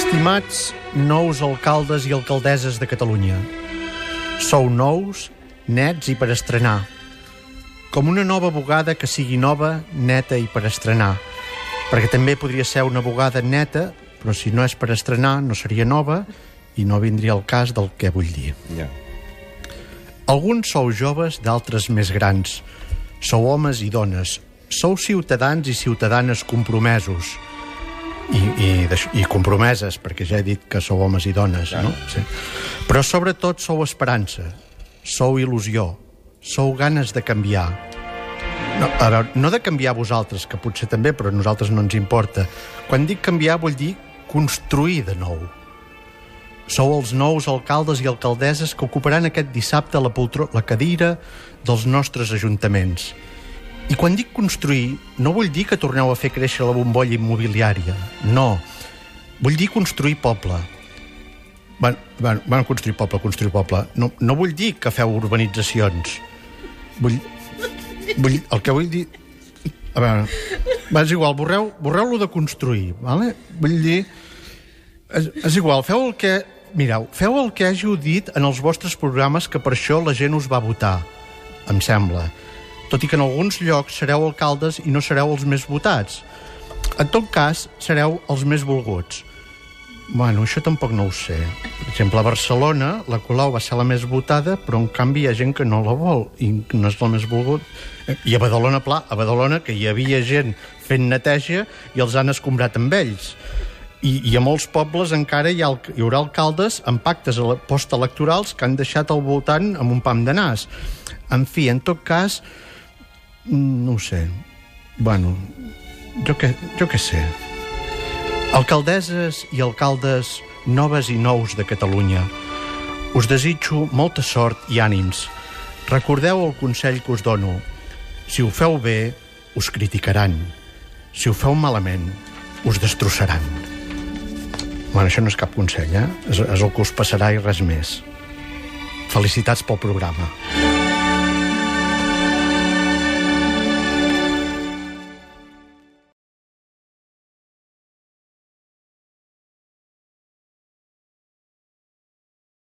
Estimats nous alcaldes i alcaldesses de Catalunya, sou nous, nets i per estrenar. Com una nova bugada que sigui nova, neta i per estrenar. Perquè també podria ser una bugada neta, però si no és per estrenar no seria nova i no vindria el cas del que vull dir. Ja. Alguns sou joves, d'altres més grans. Sou homes i dones. Sou ciutadans i ciutadanes compromesos. I, i, i compromeses, perquè ja he dit que sou homes i dones, no? Sí. Però sobretot sou esperança, sou il·lusió, sou ganes de canviar. No, a veure, no de canviar vosaltres, que potser també, però a nosaltres no ens importa. Quan dic canviar vull dir construir de nou. Sou els nous alcaldes i alcaldesses que ocuparan aquest dissabte la, poltro, la cadira dels nostres ajuntaments. I quan dic construir, no vull dir que torneu a fer créixer la bombolla immobiliària. No. Vull dir construir poble. Van, van, van construir poble, construir poble. No, no vull dir que feu urbanitzacions. Vull, vull, el que vull dir... A veure, és igual, borreu, borreu-lo de construir, vale? Vull dir... És, és igual, feu el que... Mireu, feu el que hàgiu dit en els vostres programes que per això la gent us va votar, em sembla. Tot i que en alguns llocs sereu alcaldes i no sereu els més votats. En tot cas, sereu els més volguts. Bueno, això tampoc no ho sé. Per exemple, a Barcelona, la Colau va ser la més votada, però en canvi hi ha gent que no la vol i no és la més volgut. I a Badalona, pla, a Badalona, que hi havia gent fent neteja i els han escombrat amb ells. I, i a molts pobles encara hi, ha, hi haurà alcaldes amb pactes ele- postelectorals que han deixat al voltant amb un pam de nas. En fi, en tot cas, no ho sé. Bueno, jo què, jo què sé. Alcaldesses i alcaldes noves i nous de Catalunya, us desitjo molta sort i ànims. Recordeu el consell que us dono. Si ho feu bé, us criticaran. Si ho feu malament, us destrossaran. Bueno, això no és cap consell, eh? És, és el que us passarà i res més. Felicitats pel programa.